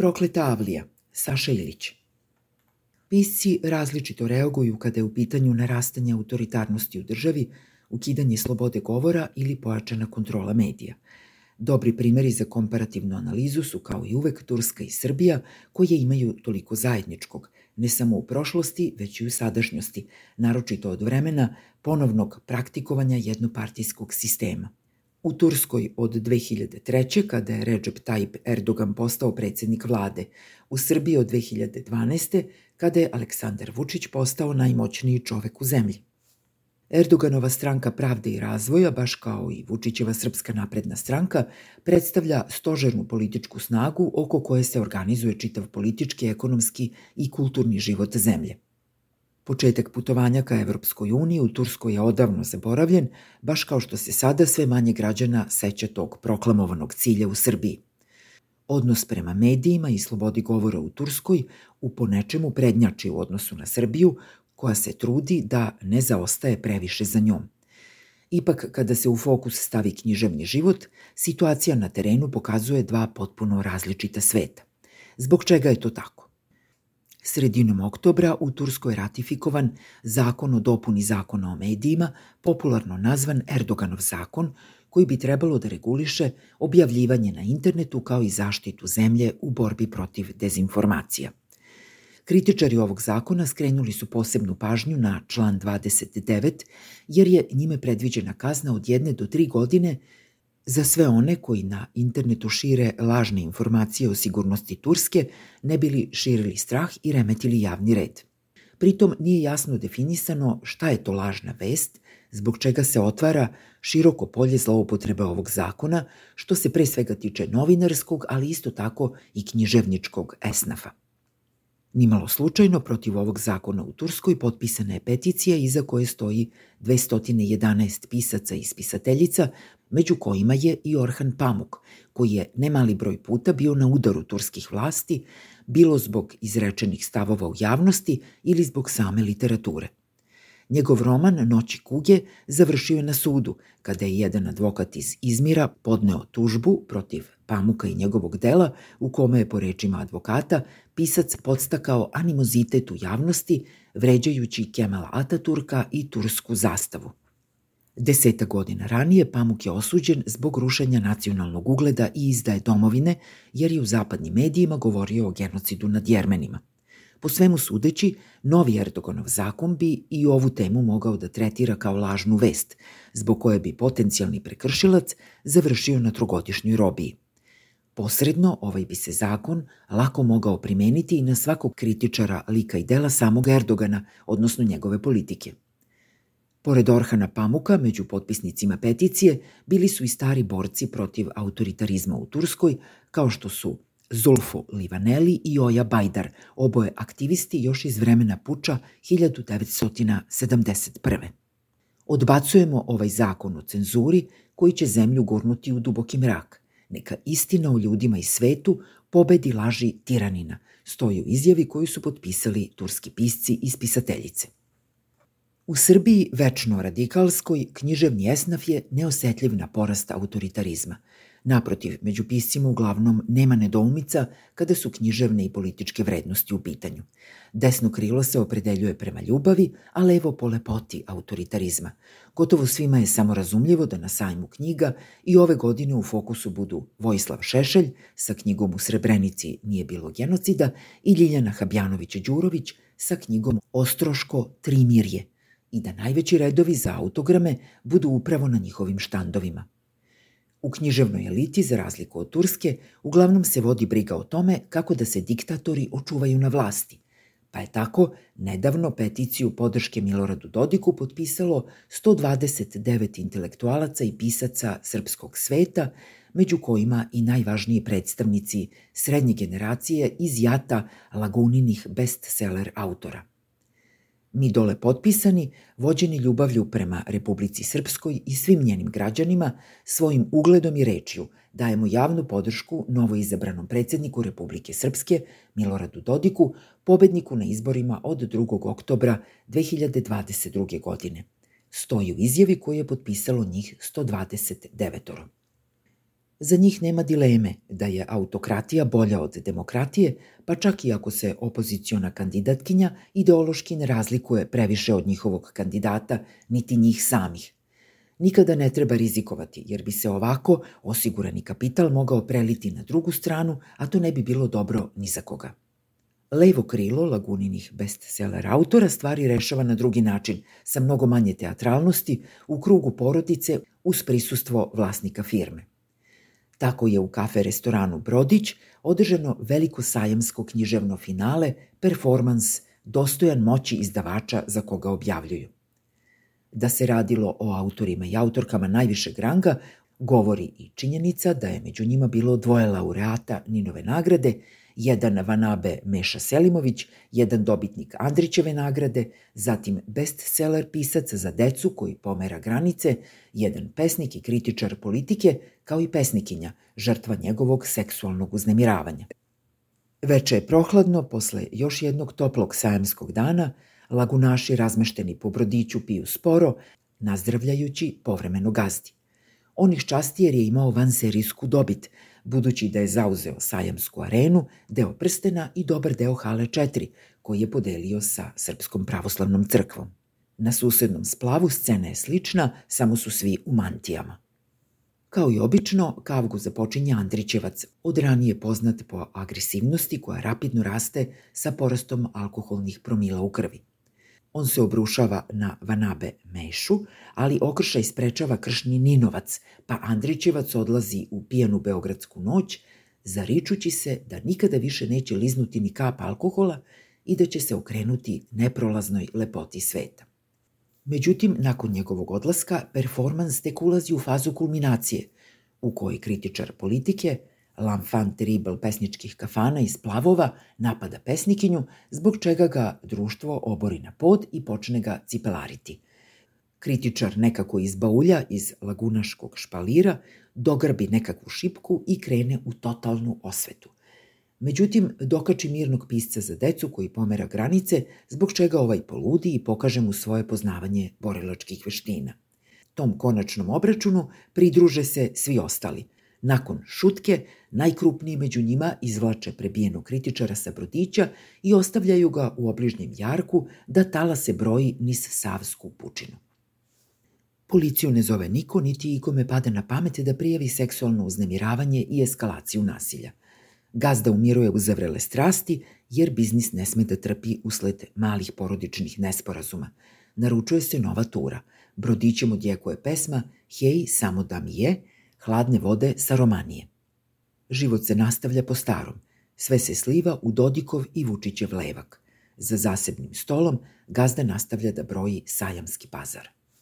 Prokleta Avlija, Saša Ilić. Pisci različito reaguju kada je u pitanju narastanje autoritarnosti u državi, ukidanje slobode govora ili pojačana kontrola medija. Dobri primeri za komparativnu analizu su kao i uvek Turska i Srbija, koje imaju toliko zajedničkog, ne samo u prošlosti, već i u sadašnjosti, naročito od vremena ponovnog praktikovanja jednopartijskog sistema. U Turskoj od 2003. kada je Recep Tayyip Erdogan postao predsednik vlade, u Srbiji od 2012. kada je Aleksandar Vučić postao najmoćniji čovek u zemlji. Erdoganova stranka Pravde i razvoja, baš kao i Vučićeva Srpska napredna stranka, predstavlja stožernu političku snagu oko koje se organizuje čitav politički, ekonomski i kulturni život zemlje. Početak putovanja ka Evropskoj uniji u Turskoj je odavno zaboravljen, baš kao što se sada sve manje građana seća tog proklamovanog cilja u Srbiji. Odnos prema medijima i slobodi govora u Turskoj u ponečemu prednjači u odnosu na Srbiju, koja se trudi da ne zaostaje previše za njom. Ipak, kada se u fokus stavi književni život, situacija na terenu pokazuje dva potpuno različita sveta. Zbog čega je to tako? Sredinom oktobra u Turskoj ratifikovan zakon o dopuni zakona o medijima, popularno nazvan Erdoganov zakon, koji bi trebalo da reguliše objavljivanje na internetu kao i zaštitu zemlje u borbi protiv dezinformacija. Kritičari ovog zakona skrenuli su posebnu pažnju na član 29, jer je njime predviđena kazna od jedne do tri godine za sve one koji na internetu šire lažne informacije o sigurnosti Turske, ne bili širili strah i remetili javni red. Pritom nije jasno definisano šta je to lažna vest, zbog čega se otvara široko polje zloupotrebe ovog zakona, što se pre svega tiče novinarskog, ali isto tako i književničkog esnafa. Nimalo slučajno protiv ovog zakona u Turskoj potpisana je peticija iza koje stoji 211 pisaca i spisateljica, među kojima je i Orhan Pamuk, koji je nemali broj puta bio na udaru turskih vlasti, bilo zbog izrečenih stavova u javnosti ili zbog same literature. Njegov roman Noći kuge završio je na sudu, kada je jedan advokat iz Izmira podneo tužbu protiv Pamuka i njegovog dela, u kome je, po rečima advokata, pisac podstakao animozitet u javnosti, vređajući Kemala Ataturka i tursku zastavu. Deseta godina ranije Pamuk je osuđen zbog rušenja nacionalnog ugleda i izdaje domovine, jer je u zapadnim medijima govorio o genocidu nad Jermenima. Po svemu sudeći, novi Erdoganov zakon bi i ovu temu mogao da tretira kao lažnu vest, zbog koje bi potencijalni prekršilac završio na trogodišnjoj robiji. Posredno, ovaj bi se zakon lako mogao primeniti i na svakog kritičara lika i dela samog Erdogana, odnosno njegove politike. Pored Orhana Pamuka, među potpisnicima peticije, bili su i stari borci protiv autoritarizma u Turskoj, kao što su Zulfo Livaneli i Oja Bajdar, oboje aktivisti još iz vremena puča 1971. Odbacujemo ovaj zakon o cenzuri koji će zemlju gurnuti u duboki mrak. Neka istina o ljudima i svetu pobedi laži tiranina, stoji u izjavi koju su potpisali turski pisci i spisateljice. U Srbiji, večno radikalskoj, književni esnaf je neosetljiv na porast autoritarizma – Naprotiv, među piscima uglavnom nema nedoumica kada su književne i političke vrednosti u pitanju. Desno krilo se opredeljuje prema ljubavi, a levo po lepoti autoritarizma. Gotovo svima je samo razumljivo da na sajmu knjiga i ove godine u fokusu budu Vojislav Šešelj sa knjigom U Srebrenici nije bilo genocida i Ljiljana Habjanović-Đurović sa knjigom Ostroško Trimirje i da najveći redovi za autograme budu upravo na njihovim štandovima. U književnoj eliti, za razliku od Turske, uglavnom se vodi briga o tome kako da se diktatori očuvaju na vlasti. Pa je tako nedavno peticiju podrške Miloradu Dodiku potpisalo 129 intelektualaca i pisaca srpskog sveta, među kojima i najvažniji predstavnici srednje generacije iz jata laguninih bestseller autora. Mi dole potpisani, vođeni ljubavlju prema Republici Srpskoj i svim njenim građanima, svojim ugledom i rečju dajemo javnu podršku novo izabranom predsedniku Republike Srpske, Miloradu Dodiku, pobedniku na izborima od 2. oktobra 2022. godine. Stoji u izjavi koju je potpisalo njih 129. Za njih nema dileme da je autokratija bolja od demokratije, pa čak i ako se opoziciona kandidatkinja ideološki ne razlikuje previše od njihovog kandidata, niti njih samih. Nikada ne treba rizikovati, jer bi se ovako osigurani kapital mogao preliti na drugu stranu, a to ne bi bilo dobro ni za koga. Levo krilo Laguninih bestseller autora stvari rešava na drugi način, sa mnogo manje teatralnosti, u krugu porodice uz prisustvo vlasnika firme. Tako je u kafe restoranu Brodić održano veliko sajamsko književno finale, performans, dostojan moći izdavača za koga objavljuju. Da se radilo o autorima i autorkama najvišeg ranga, govori i činjenica da je među njima bilo dvoje laureata Ninove nagrade jedan Vanabe Meša Selimović, jedan dobitnik Andrićeve nagrade, zatim bestseller pisac za decu koji pomera granice, jedan pesnik i kritičar politike, kao i pesnikinja, žrtva njegovog seksualnog uznemiravanja. Veče je prohladno, posle još jednog toplog sajamskog dana, lagunaši razmešteni po brodiću piju sporo, nazdravljajući povremeno gazdi. On ih časti jer je imao vanserijsku dobit, budući da je zauzeo sajamsku arenu, deo prstena i dobar deo hale 4, koji je podelio sa Srpskom pravoslavnom crkvom. Na susednom splavu scena je slična, samo su svi u mantijama. Kao i obično, kavgu započinje Andrićevac, od ranije poznat po agresivnosti koja rapidno raste sa porastom alkoholnih promila u krvi. On se obrušava na Vanabe Mešu, ali okršaj sprečava kršni Ninovac, pa Andrićevac odlazi u pijanu beogradsku noć, zaričući se da nikada više neće liznuti ni kap alkohola i da će se okrenuti neprolaznoj lepoti sveta. Međutim, nakon njegovog odlaska, performans tek ulazi u fazu kulminacije, u kojoj kritičar politike – L'enfant terrible pesničkih kafana iz Plavova napada pesnikinju, zbog čega ga društvo obori na pod i počne ga cipelariti. Kritičar nekako izbaulja iz lagunaškog špalira, dogrbi nekakvu šipku i krene u totalnu osvetu. Međutim, dokači mirnog pisca za decu koji pomera granice, zbog čega ovaj poludi i pokaže mu svoje poznavanje borilačkih veština. Tom konačnom obračunu pridruže se svi ostali – Nakon šutke, najkrupniji među njima izvlače prebijenog kritičara sa brodića i ostavljaju ga u obližnjem jarku da tala se broji niz Savsku pučinu. Policiju ne zove niko, niti ikome pada na pamet da prijavi seksualno uznemiravanje i eskalaciju nasilja. Gazda umiruje u zavrele strasti, jer biznis ne sme da trpi usled malih porodičnih nesporazuma. Naručuje se nova tura. Brodićem odjekuje pesma Hej, samo da mi je, hladne vode sa Romanije. Život se nastavlja po starom. Sve se sliva u Dodikov i Vučićev levak. Za zasebnim stolom gazda nastavlja da broji sajamski pazar.